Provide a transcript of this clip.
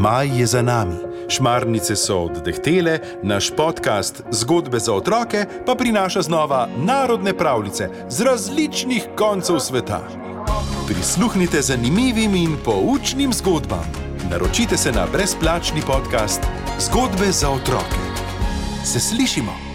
Maj je za nami, šmarnice so oddehtele, naš podcast Zgodbe za otroke pa prinaša znova narodne pravljice z različnih koncev sveta. Prisluhnite zanimivim in poučnim zgodbam. Naročite se na brezplačni podcast Zgodbe za otroke. Se slišimo!